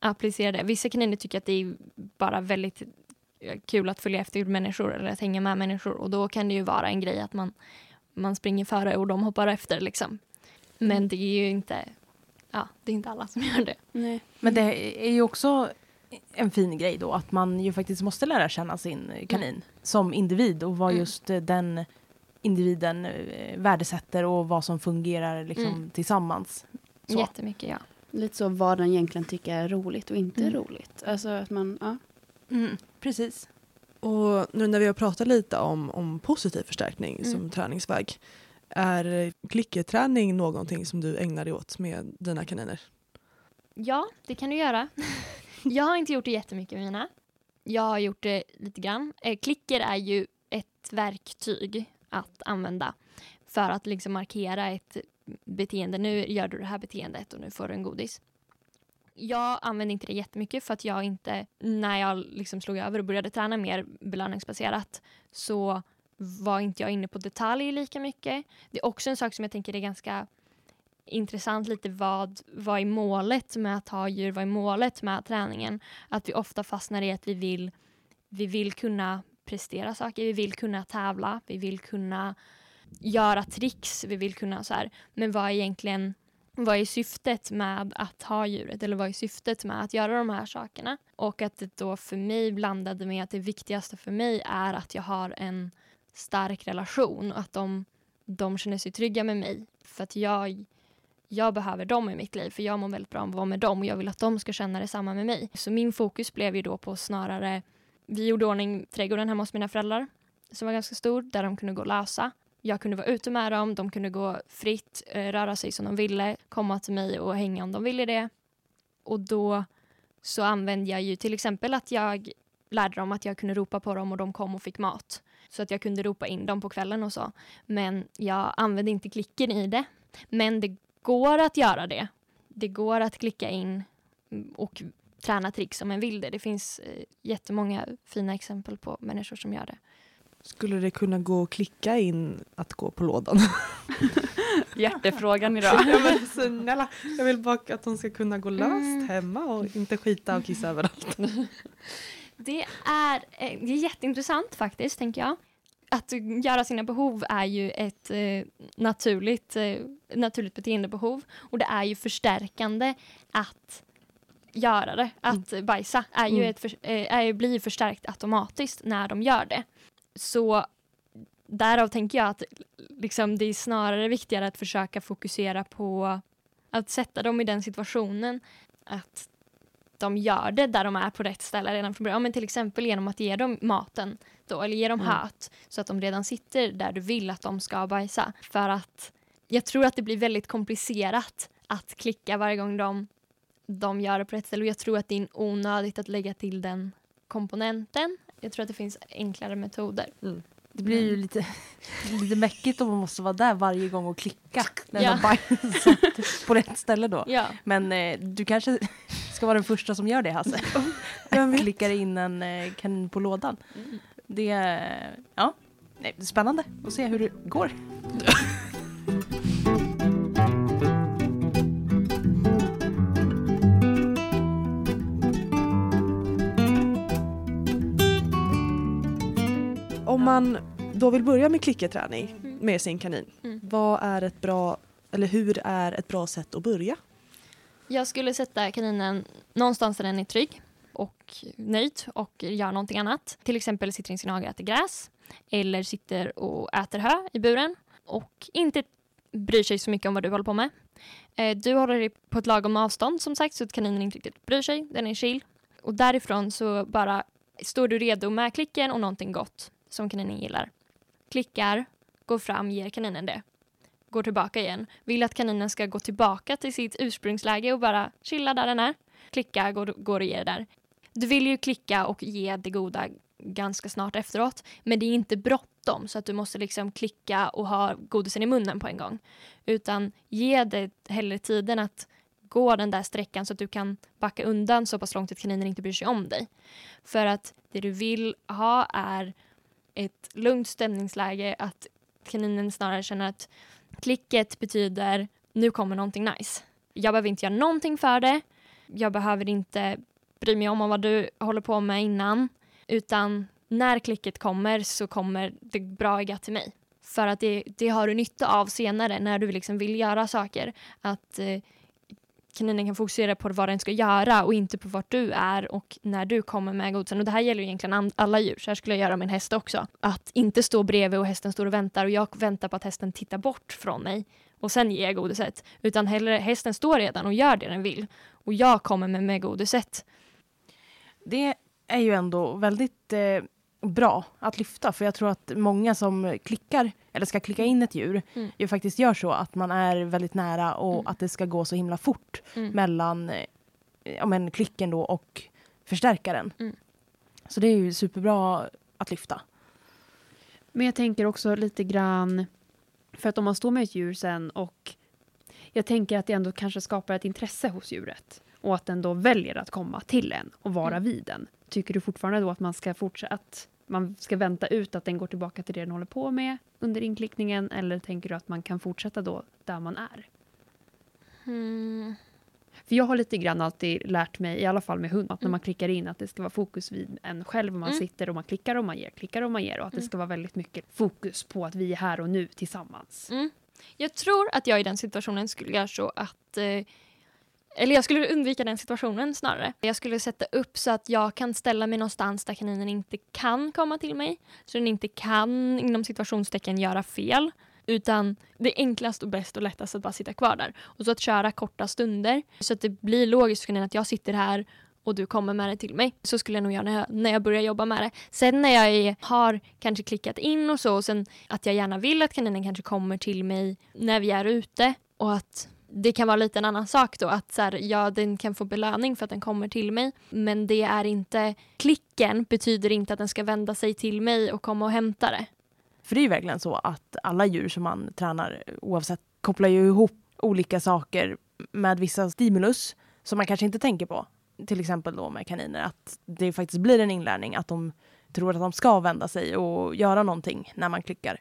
applicera det. Vissa kaniner tycker att det är bara väldigt eh, kul att följa efter människor eller att hänga med människor och då kan det ju vara en grej att man, man springer före och de hoppar efter liksom. Men det är ju inte, ja, det är inte alla som gör det. Nej. Men det är ju också en fin grej då att man ju faktiskt måste lära känna sin kanin som individ och vad Mm. just eh, den individen eh, värdesätter och vad som fungerar liksom Mm. tillsammans. Så. Jättemycket ja. Lite så vad den egentligen tycker är roligt och inte Mm. roligt. Alltså att man, ja. Mm, precis. Och nu när vi har pratat lite om, om positiv förstärkning Mm. som träningsväg. Är klickerträning någonting som du ägnar dig åt med dina kaniner? Ja, det kan du göra. jag har inte gjort det jättemycket med mina. Jag har gjort det lite grann. Eh, klicker är ju ett verktyg att använda för att liksom markera ett beteende. Nu gör du det här beteendet och nu får du en godis. Jag använde inte det jättemycket för att jag inte, när jag liksom slog över och började träna mer belöningsbaserat så var inte jag inne på detaljer lika mycket. Det är också en sak som jag tänker är ganska intressant lite vad, vad är målet med att ha djur, vad är målet med träningen? Att vi ofta fastnar i att vi vill, vi vill kunna prestera saker, vi vill kunna tävla, vi vill kunna göra tricks, vi vill kunna så här. Men vad är egentligen vad är syftet med att ha djuret eller vad är syftet med att göra de här sakerna? Och att det då för mig blandade med att det viktigaste för mig är att jag har en stark relation och att de, de känner sig trygga med mig. För att jag, jag behöver dem i mitt liv för jag mår väldigt bra av att vara med dem och jag vill att de ska känna detsamma med mig. Så min fokus blev ju då på snarare, vi gjorde ordning trädgården hemma hos mina föräldrar som var ganska stor där de kunde gå och lösa. Jag kunde vara ute med dem, de kunde gå fritt, eh, röra sig som de ville, komma till mig och hänga om de ville det. Och då så använde jag ju till exempel att jag lärde dem att jag kunde ropa på dem och de kom och fick mat. Så att jag kunde ropa in dem på kvällen och så. Men jag använde inte klicken i det. Men det går att göra det. Det går att klicka in och träna tricks om man vill det. Det finns eh, jättemånga fina exempel på människor som gör det. Skulle det kunna gå att klicka in att gå på lådan? Hjärtefrågan idag. ja, men snälla, jag vill bara att de ska kunna gå löst Mm. hemma och inte skita och kissa överallt. Det är, eh, det är jätteintressant faktiskt, tänker jag. Att göra sina behov är ju ett eh, naturligt, eh, naturligt beteendebehov och det är ju förstärkande att göra det. Att bajsa är ju Mm. ett för, eh, är, blir förstärkt automatiskt när de gör det. Så därav tänker jag att liksom, det är snarare viktigare att försöka fokusera på att sätta dem i den situationen att de gör det där de är på rätt ställe redan från början. Ja, men till exempel genom att ge dem maten då, eller ge dem Mm. höt så att de redan sitter där du vill att de ska bajsa. För att jag tror att det blir väldigt komplicerat att klicka varje gång de, de gör det på rätt ställe och jag tror att det är onödigt att lägga till den komponenten. Jag tror att det finns enklare metoder. Det blir ju lite, lite mäckigt om man måste vara där varje gång och klicka när Ja. på rätt ställe då. Ja, Men eh, du kanske ska vara den första som gör det Hasse. Klickar in en eh, kanin på lådan. det, ja, nej, det är spännande att se hur det går. Man då vill börja med klickerträning Mm. med sin kanin, Mm. vad är ett bra, eller hur är ett bra sätt att börja? Jag skulle sätta kaninen någonstans där den är trygg och nöjd och gör någonting annat. Till exempel sitter i sin hage och äter gräs eller sitter och äter hö i buren och inte bryr sig så mycket om vad du håller på med. Eh, Du håller dig på ett lagom avstånd som sagt så att kaninen inte riktigt bryr sig. Den är chill. Och därifrån så bara står du redo med klicken och någonting gott som kaninen gillar. Klickar, går fram, ger kaninen det. Går tillbaka igen. Vill att kaninen ska gå tillbaka till sitt ursprungsläge och bara chilla där den är. Klicka, går, går och ger där. Du vill ju klicka och ge det goda ganska snart efteråt. Men det är inte bråttom så att du måste liksom klicka och ha godisen i munnen på en gång. Utan ge det hellre tiden att gå den där sträckan så att du kan backa undan så pass långt att kaninen inte bryr sig om dig. För att det du vill ha är ett lugnt stämningsläge, att kaninen snarare känner att klicket betyder nu kommer någonting nice. Jag behöver inte göra någonting för det. Jag behöver inte bry mig om vad du håller på med innan. Utan när klicket kommer så kommer det braiga till mig. För att det, det har du nytta av senare när du liksom vill göra saker. Att eh, kaninen kan fokusera på vad den ska göra och inte på vart du är och när du kommer med godsen. Och det här gäller ju egentligen alla djur, så här skulle jag göra med en häst också. Att inte stå bredvid och hästen står och väntar och jag väntar på att hästen tittar bort från mig och sen ger jag godiset. Utan hellre, hästen står redan och gör det den vill och jag kommer med, med godiset. Det är ju ändå väldigt eh, bra att lyfta för jag tror att många som klickar eller ska klicka in ett djur Mm. ju faktiskt gör så att man är väldigt nära och Mm. att det ska gå så himla fort Mm. mellan eh, ja, men klicken då och förstärkaren. Mm. Så det är ju superbra att lyfta. Men jag tänker också lite grann, för att om man står med ett djur sen och jag tänker att det ändå kanske skapar ett intresse hos djuret och att den då väljer att komma till en och vara Mm. vid en. Tycker du fortfarande då att man ska fortsätta, att man ska vänta ut att den går tillbaka till det den håller på med under inklickningen eller tänker du att man kan fortsätta då där man är? Mm. För jag har lite grann alltid lärt mig, i alla fall med hund, att när Mm. man klickar in att det ska vara fokus vid en själv och man Mm. sitter och man klickar och man ger, klickar och man ger och att det Mm. ska vara väldigt mycket fokus på att vi är här och nu tillsammans. Mm. Jag tror att jag i den situationen skulle göra så att eh, eller jag skulle undvika den situationen snarare. Jag skulle sätta upp så att jag kan ställa mig någonstans där kaninen inte kan komma till mig. Så den inte kan inom situationstecken göra fel. Utan det är enklast och bäst och lättast att bara sitta kvar där. Och så att köra korta stunder. Så att det blir logiskt för kaninen att jag sitter här och du kommer med det till mig. Så skulle jag nog göra när jag, när jag börjar jobba med det. Sen när jag är, har kanske klickat in och så och sen att jag gärna vill att kaninen kanske kommer till mig när vi är ute och att det kan vara lite en annan sak då att så här, ja, den kan få belöning för att den kommer till mig men det är inte klicken betyder inte att den ska vända sig till mig och komma och hämta det. För det är ju verkligen så att alla djur som man tränar oavsett kopplar ju ihop olika saker med vissa stimulus som man kanske inte tänker på. Till exempel då med kaniner att det faktiskt blir en inlärning att de tror att de ska vända sig och göra någonting när man klickar.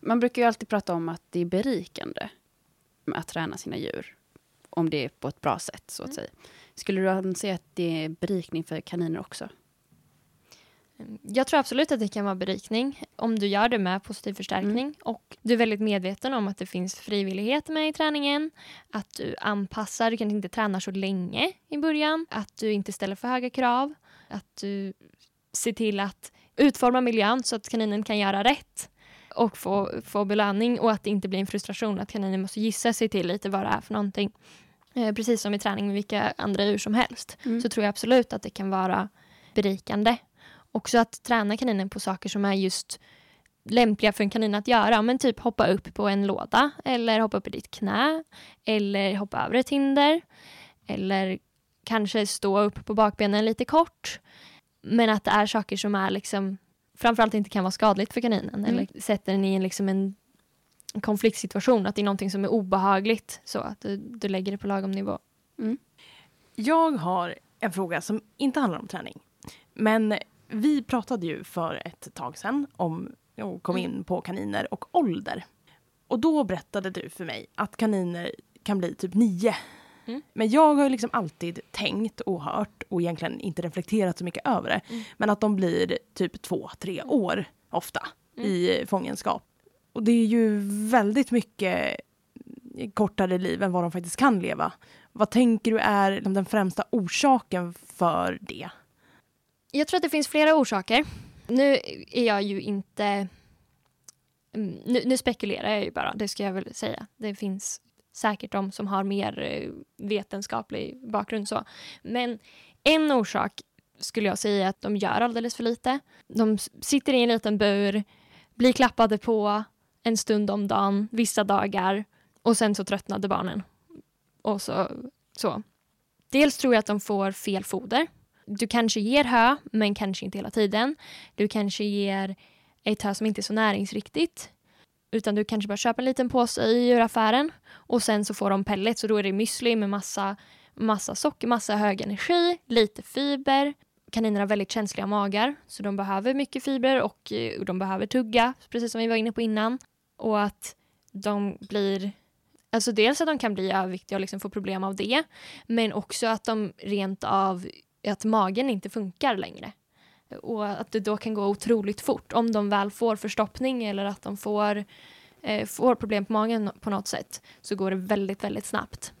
Man brukar ju alltid prata om att det är berikande att träna sina djur. Om det är på ett bra sätt, så att Mm. säga. Skulle du anse att det är berikning för kaniner också? Jag tror absolut att det kan vara berikning om du gör det med positiv förstärkning och du är väldigt medveten om att det finns frivillighet med i träningen. Att du anpassar, du kanske inte tränar så länge i början. Att du inte ställer för höga krav. Att du ser till att utforma miljön så att kaninen kan göra rätt och få, få belöning och att det inte blir en frustration att kaninen måste gissa sig till lite vad det är för någonting. Eh, precis som i träning med vilka andra djur som helst Mm. så tror jag absolut att det kan vara berikande. Också att träna kaninen på saker som är just lämpliga för en kanin att göra. Men typ hoppa upp på en låda eller hoppa upp i ditt knä eller hoppa över ett hinder eller kanske stå upp på bakbenen lite kort. Men att det är saker som är liksom framförallt inte kan vara skadligt för kaninen Mm. eller sätter den i en, liksom en konfliktsituation. Att det är någonting som är obehagligt så att du, du lägger det på lagom nivå. Jag har en fråga som inte handlar om träning. Men vi pratade ju för ett tag sedan om och kom in på kaniner och ålder. Och då berättade du för mig att kaniner kan bli typ nio. Mm. Men jag har ju liksom alltid tänkt och hört och egentligen inte reflekterat så mycket över det. Mm. Men att de blir typ två, tre år ofta Mm. i fångenskap. Och det är ju väldigt mycket kortare liv än vad de faktiskt kan leva. Vad tänker du är liksom den främsta orsaken för det? Jag tror att det finns flera orsaker. Nu är jag ju inte... mm, Nu, nu spekulerar jag ju bara, det ska jag väl säga. Det finns säkert de som har mer eh, vetenskaplig bakgrund. så. Men en orsak skulle jag säga är att de gör alldeles för lite. De sitter i en liten bur, blir klappade på en stund om dagen, vissa dagar och sen så tröttnade barnen. Och så, så. Dels tror jag att de får fel foder. Du kanske ger hö, men kanske inte hela tiden. Du kanske ger ett hö som inte är så näringsriktigt. Utan du kanske bara köper en liten påse i djuraffären och sen så får de pellets och då är det müsli med massa, massa socker, massa hög energi, lite fiber. Kaniner har väldigt känsliga magar så de behöver mycket fibrer eh, och de behöver tugga, precis som vi var inne på innan. Och att de blir Alltså dels att de kan bli överviktiga och liksom få problem av det men också att de rent av att magen inte funkar längre. Och att det då kan gå otroligt fort om de väl får förstoppning eller att de får, eh, får problem på magen på något sätt så går det väldigt, väldigt snabbt.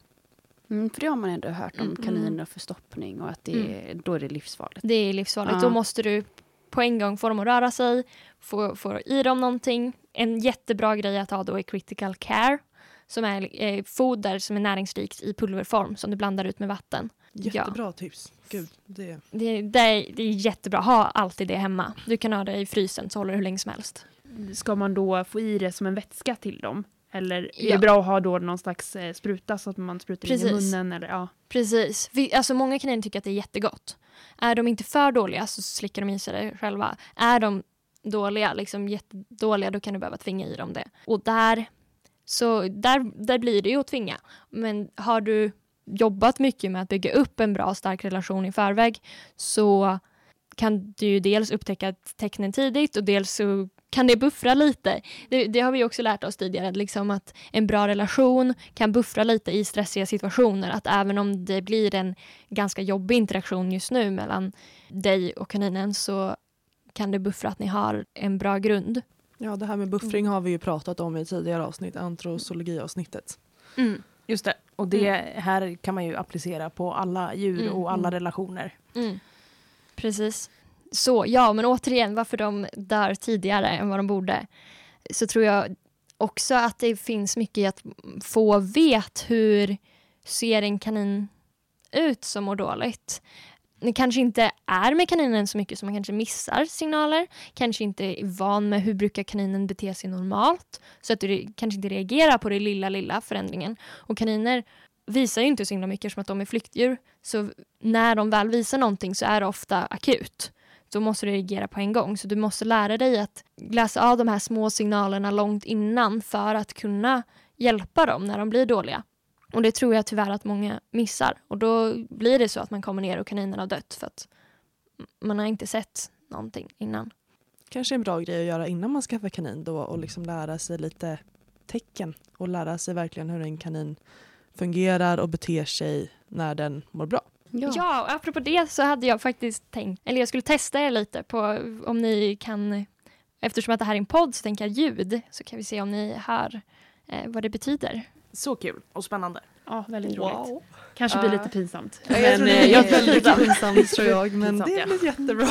Mm, för det har man ändå hört om Mm. kaniner och förstoppning och att det är, då är det livsfarligt. Det är livsfarligt. Ja. Då måste du på en gång få dem att röra sig, få, få i dem någonting. En jättebra grej att ha då är critical care som är eh, foder som är näringsrikt i pulverform som du blandar ut med vatten. Jättebra tips. Gud, det... Det, det, är, det är jättebra. Ha alltid det hemma. Du kan ha det i frysen så håller det hur länge som helst. Ska man då få i det som en vätska till dem? Eller är Ja. det bra att ha då någon slags eh, spruta så att man sprutar in i Precis. munnen? Eller, ja. Precis. Vi, alltså många kaniner tycker att det är jättegott. Är de inte för dåliga så slickar de i sig det själva. Är de dåliga, liksom jättedåliga, då kan du behöva tvinga i dem det. Och där, så där, där blir det ju att tvinga. Men har du jobbat mycket med att bygga upp en bra stark relation i förväg så kan du ju dels upptäcka tecknen tidigt och dels så kan det buffra lite. Det, det har vi också lärt oss tidigare, liksom att en bra relation kan buffra lite i stressiga situationer. Att även om det blir en ganska jobbig interaktion just nu mellan dig och kaninen så kan det buffra att ni har en bra grund. Ja, det här med buffring har vi ju pratat om i tidigare avsnitt, antrosologiavsnittet. Just det. Och det här kan man ju applicera på alla djur Mm, och alla mm. relationer. Precis. Så ja, men återigen varför de dör tidigare än vad de borde. Så tror jag också att det finns mycket i att få vet hur ser en kanin ut som mår dåligt. Kanske inte är med kaninen så mycket så man kanske missar signaler. Kanske inte är van med hur brukar kaninen bete sig normalt. Så att du kanske inte reagerar på den lilla, lilla förändringen. Och kaniner visar ju inte så himla mycket som att de är flyktdjur. Så när de väl visar någonting så är det ofta akut. Då måste du reagera på en gång. Så du måste lära dig att läsa av de här små signalerna långt innan för att kunna hjälpa dem när de blir dåliga. Och det tror jag tyvärr att många missar. Och då blir det så att man kommer ner och kaninen har dött för att man har inte sett någonting innan. Kanske en bra grej att göra innan man skaffar kanin då och liksom lära sig lite tecken och lära sig verkligen hur en kanin fungerar och beter sig när den mår bra. Ja. och apropå det så hade jag faktiskt tänkt, eller jag skulle testa er lite på om ni kan, eftersom att det här är en podd så tänker jag ljud, så kan vi se om ni hör eh, vad det betyder. Så kul och spännande. ja, väldigt roligt. Kanske blir Ja. lite pinsamt. Ja, jag tror det eh, är jag- väldigt pinsamt tror jag men Pinsamt, det ja. blir jättebra.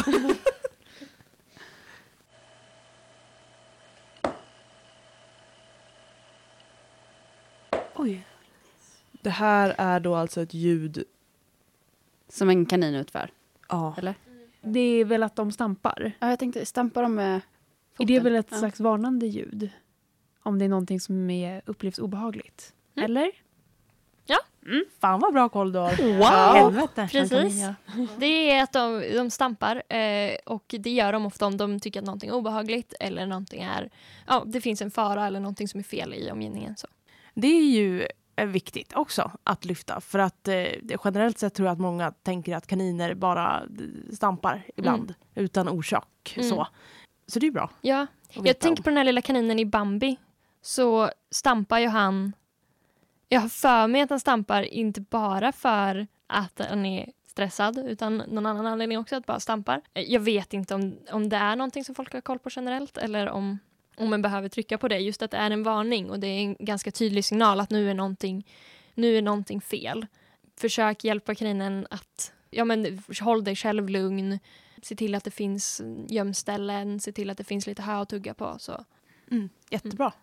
Oj. Det här är då alltså ett ljud, Som en kanin utför. ja. Eller? Det är väl att de stampar. Ja, jag tänkte stampa dem med Är foten. det väl ett Ja. slags varnande ljud? Om det är någonting som är, upplevs obehagligt. Mm. Eller? Fan vad bra koll du har. Wow. Helvete. Precis. Det är att de, de stampar eh, och det gör de ofta om de tycker att någonting är obehagligt eller någonting är, ja det finns en fara eller någonting som är fel i omgivningen. Så. Det är ju är viktigt också att lyfta. För att eh, generellt sett tror jag att många tänker att kaniner bara stampar ibland mm. utan orsak. Mm. Så. så det är bra. Ja, jag tänker på den här lilla kaninen i Bambi. Så stampar ju han... Jag har för mig att han stampar inte bara för att han är stressad utan någon annan anledning också att bara stampar. Jag vet inte om, om det är någonting som folk har koll på generellt eller om om man behöver trycka på det. Just att det är en varning och det är en ganska tydlig signal att nu är någonting, nu är någonting fel. Försök hjälpa kaninen att ja, men, håll dig själv lugn. Se till att det finns gömställen, se till att det finns lite hö att tugga på. Så. Mm, jättebra. Mm.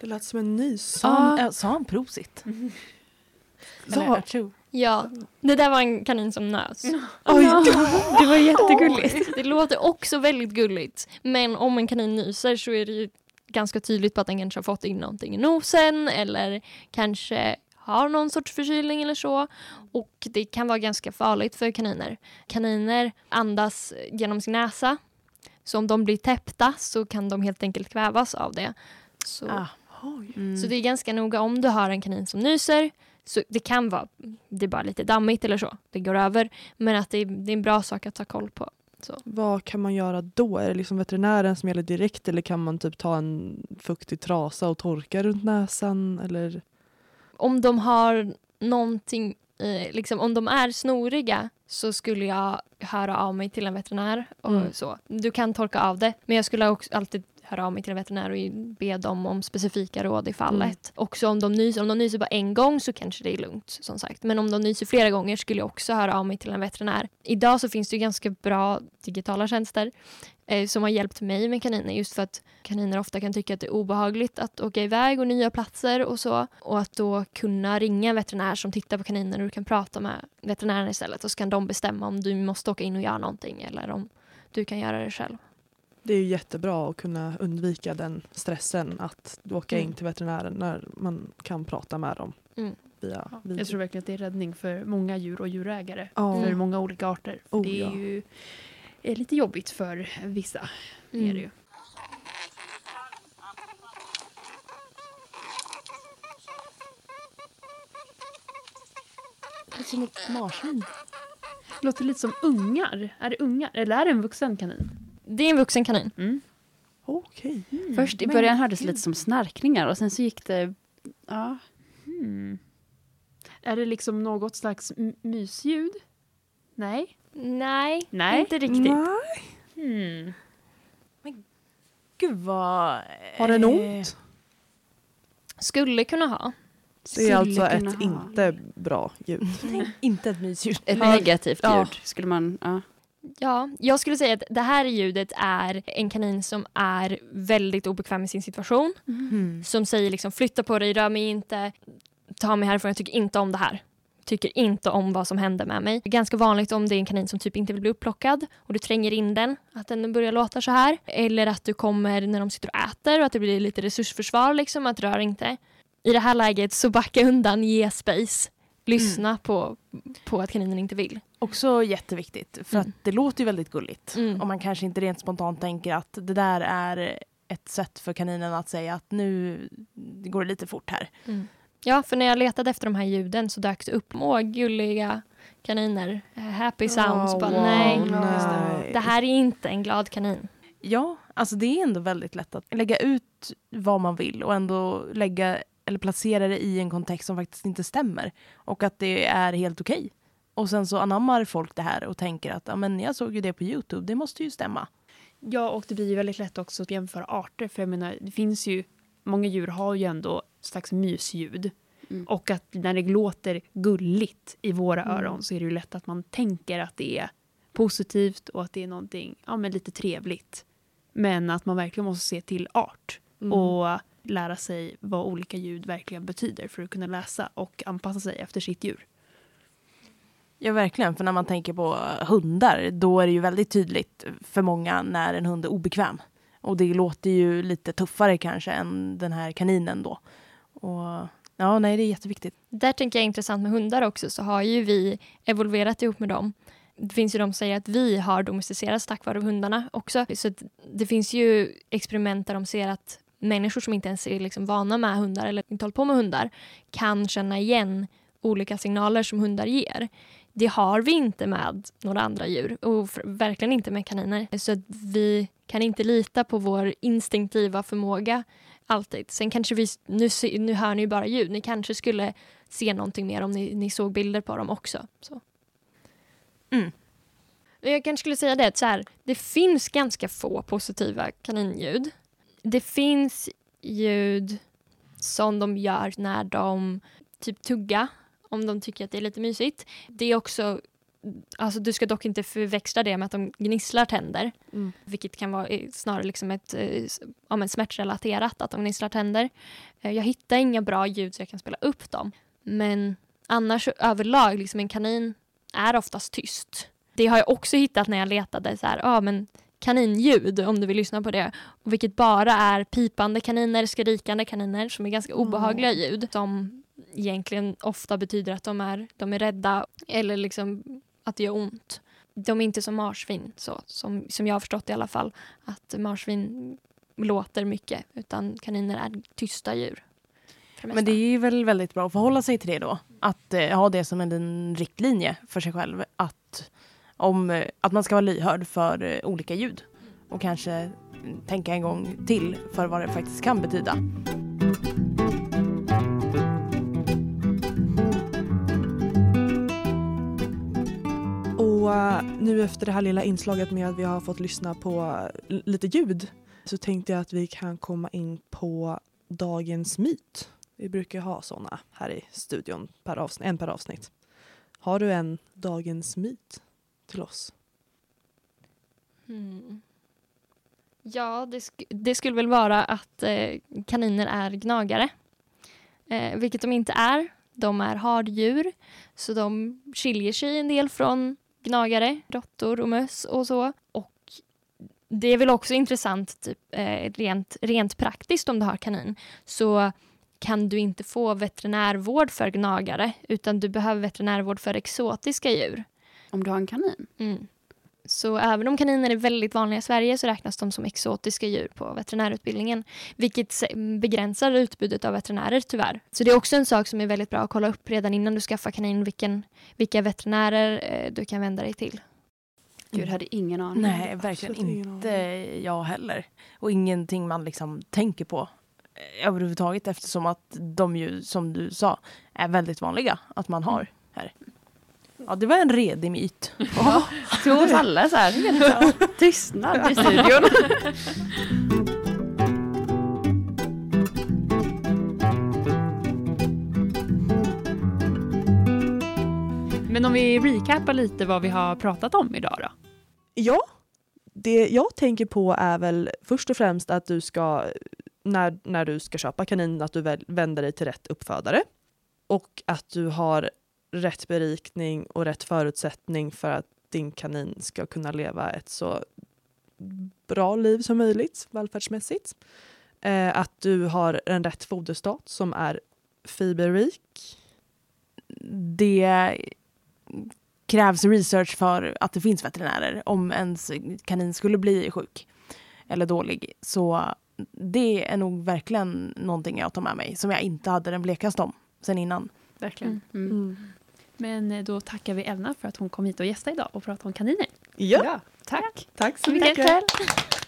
Det lät som en nys. Sa han, äh, sa han prosit? Mm. Eller, Ja, det där var en kanin som nös. Oj, det var jättegulligt. Det låter också väldigt gulligt. Men om en kanin nyser så är det ju ganska tydligt på att den kanske har fått in någonting i nosen eller kanske har någon sorts förkylning eller så. Och det kan vara ganska farligt för kaniner. Kaniner andas genom sin näsa. Så om de blir täppta så kan de helt enkelt kvävas av det. Så, ah, mm. så det är ganska noga om du har en kanin som nyser så det kan vara, det är bara lite dammigt eller så, det går över. Men att det är, det är en bra sak att ta koll på. Så. Vad kan man göra då? Är det liksom veterinären som gäller direkt eller kan man typ ta en fuktig trasa och torka runt näsan? Eller? Om de har någonting, eh, liksom, om de är snoriga så skulle jag höra av mig till en veterinär. Och mm. så. Du kan torka av det men jag skulle också alltid höra av mig till en veterinär och be dem om specifika råd i fallet. Mm. Också om de nyser, om de nyser bara en gång så kanske det är lugnt som sagt. Men om de nyser flera gånger skulle jag också höra av mig till en veterinär. Idag så finns det ganska bra digitala tjänster eh, som har hjälpt mig med kaniner just för att kaniner ofta kan tycka att det är obehagligt att åka iväg och nya platser och så. Och att då kunna ringa en veterinär som tittar på kaniner och du kan prata med veterinären istället och så kan de bestämma om du måste åka in och göra någonting eller om du kan göra det själv det är jättebra att kunna undvika den stressen att åka mm. in till veterinären när man kan prata med dem. Mm. Via ja, jag tror verkligen att det är räddning för många djur och djurägare. Oh. För många olika arter. För oh, det är ja. ju är lite jobbigt för vissa. Mm. Är det ju. Som ett marsvin. Låter lite som ungar. Är det ungar? Eller är det en vuxen kanin? Det är en vuxen kanin. Mm. Okej. Okay. Mm. Först i början hördes det lite som snarkningar och sen så gick det... Ja. Mm. Är det liksom något slags mysljud? Nej? Nej, Nej. inte riktigt. Nej. Hmm. Men gud vad... Har den ont? Skulle kunna ha. Det är alltså ett ha. inte bra ljud. inte ett mysljud. Ett negativt ljud skulle man... Ja. Ja, jag skulle säga att det här ljudet är en kanin som är väldigt obekväm i sin situation. Mm. Som säger liksom flytta på dig, rör mig inte, ta mig härifrån, jag tycker inte om det här. Tycker inte om vad som händer med mig. Det är ganska vanligt om det är en kanin som typ inte vill bli upplockad och du tränger in den, att den börjar låta så här. Eller att du kommer när de sitter och äter och att det blir lite resursförsvar liksom, att rör inte. I det här läget så backa undan, ge space. Lyssna mm. på, på att kaninen inte vill. Också jätteviktigt, för mm. att det låter ju väldigt gulligt. Mm. Och man kanske inte rent spontant tänker att det där är ett sätt för kaninen att säga att nu går det lite fort här. Mm. Ja, för när jag letade efter de här ljuden så dök det upp små gulliga kaniner. Happy sounds. Oh, bara, wow, nej, nej, det här är inte en glad kanin. Ja, alltså det är ändå väldigt lätt att lägga ut vad man vill och ändå lägga eller placera det i en kontext som faktiskt inte stämmer. Och att det är helt okej. Okay. Och sen så anammar folk det här och tänker att ja, men jag såg ju det på Youtube, det måste ju stämma. Ja, och det blir ju väldigt lätt också att jämföra arter. För jag menar, det finns ju, många djur har ju ändå slags mysljud. Mm. Och att när det låter gulligt i våra mm. öron så är det ju lätt att man tänker att det är positivt och att det är någonting ja, men lite trevligt. Men att man verkligen måste se till art. Mm. Och lära sig vad olika ljud verkligen betyder för att kunna läsa och anpassa sig efter sitt djur. Ja, verkligen. För när man tänker på hundar, då är det ju väldigt tydligt för många när en hund är obekväm. Och det låter ju lite tuffare kanske än den här kaninen då. Och ja, nej, det är jätteviktigt. Där tänker jag intressant med hundar också, så har ju vi evolverat ihop med dem det finns ju de som säger att vi har domesticerats tack vare hundarna också. Så det finns ju experiment där de ser att människor som inte ens är liksom vana med hundar eller inte håller på med hundar kan känna igen olika signaler som hundar ger. Det har vi inte med några andra djur och verkligen inte med kaniner. Så vi kan inte lita på vår instinktiva förmåga alltid. Sen kanske vi, nu, nu hör ni bara ljud, ni kanske skulle se någonting mer om ni, ni såg bilder på dem också. Så. Mm. Jag kanske skulle säga det, så här, det finns ganska få positiva kaninljud. Det finns ljud som de gör när de typ tugga om de tycker att det är lite mysigt. Det är också Alltså, du ska dock inte förväxla det med att de gnisslar tänder. Mm. Vilket kan vara snarare liksom ett eh, ja, smärtrelaterat, att de gnisslar tänder. Eh, jag hittar inga bra ljud så jag kan spela upp dem. Men annars överlag, liksom en kanin är oftast tyst. Det har jag också hittat när jag letade så här, ja men kaninljud om du vill lyssna på det. Vilket bara är pipande kaniner, skrikande kaniner som är ganska obehagliga ljud. Som egentligen ofta betyder att de är, de är rädda eller liksom att det gör ont. De är inte som marsvin, så, som, som jag har förstått i alla fall. Att marsvin låter mycket, utan kaniner är tysta djur. Det Men det är väl väldigt bra att förhålla sig till det då. Att eh, ha det som en riktlinje för sig själv. Att, om, eh, att man ska vara lyhörd för eh, olika ljud. Och kanske tänka en gång till för vad det faktiskt kan betyda. Nu efter det här lilla inslaget med att vi har fått lyssna på eh, lite ljud så tänkte jag att vi kan komma in på dagens myt. Vi brukar ha såna här i studion, per avsnitt, en per avsnitt. Har du en dagens myt till oss? Mm. Ja, det, sk det, skulle väl vara att eh, kaniner är gnagare. Eh, vilket de inte är. De är harddjur, så de skiljer sig en del från gnagare, råttor och möss och så. Och det är väl också intressant typ, eh, rent, rent praktiskt om du har kanin. Så kan du inte få veterinärvård för gnagare utan du behöver veterinärvård för exotiska djur. Om du har en kanin? Mm. Så även om kaniner är väldigt vanliga i Sverige så räknas de som exotiska djur på veterinärutbildningen. Vilket begränsar utbudet av veterinärer tyvärr. Så det är också en sak som är väldigt bra att kolla upp redan innan du skaffar kanin vilken, vilka veterinärer eh, du kan vända dig till. Gud, jag hade ingen aning. Nej, verkligen inte jag heller. Och ingenting man liksom tänker på eh, överhuvudtaget eftersom att de ju, som du sa, är väldigt vanliga att man har här. Ja, det var en redig myt. Ja, till oss alla så här. Tystnad i studion. Men om vi recapar lite vad vi har pratat om idag då? Ja, det jag tänker på är väl först och främst att du ska, när, när du ska köpa kanin, att du vänder dig till rätt uppfödare. Och att du har rätt berikning och rätt förutsättning för att din kanin ska kunna leva ett så bra liv som möjligt välfärdsmässigt. Eh, att du har en rätt foderstat som är fiberrik. Det krävs research för att det finns veterinärer om ens kanin skulle bli sjuk eller dålig. Så det är nog verkligen någonting jag tar med mig som jag inte hade den blekaste om sen innan. Verkligen. Mm. Mm. Men eh, då tackar vi Elna för att hon kom hit och gästade idag och pratade om kaniner. Ja, ja tack. Tack så mycket. mycket.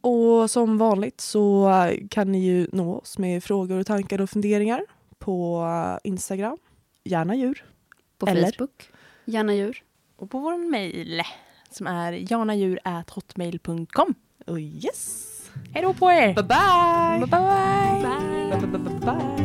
Och som vanligt så kan ni ju nå oss med frågor och tankar och funderingar på Instagram, gärna djur. På Eller? Facebook, gärna djur. Och på vår mejl som är janadjur.hotmail.com. Oh yes! Hej då på er! Bye bye! Bye bye! bye. bye, bye, bye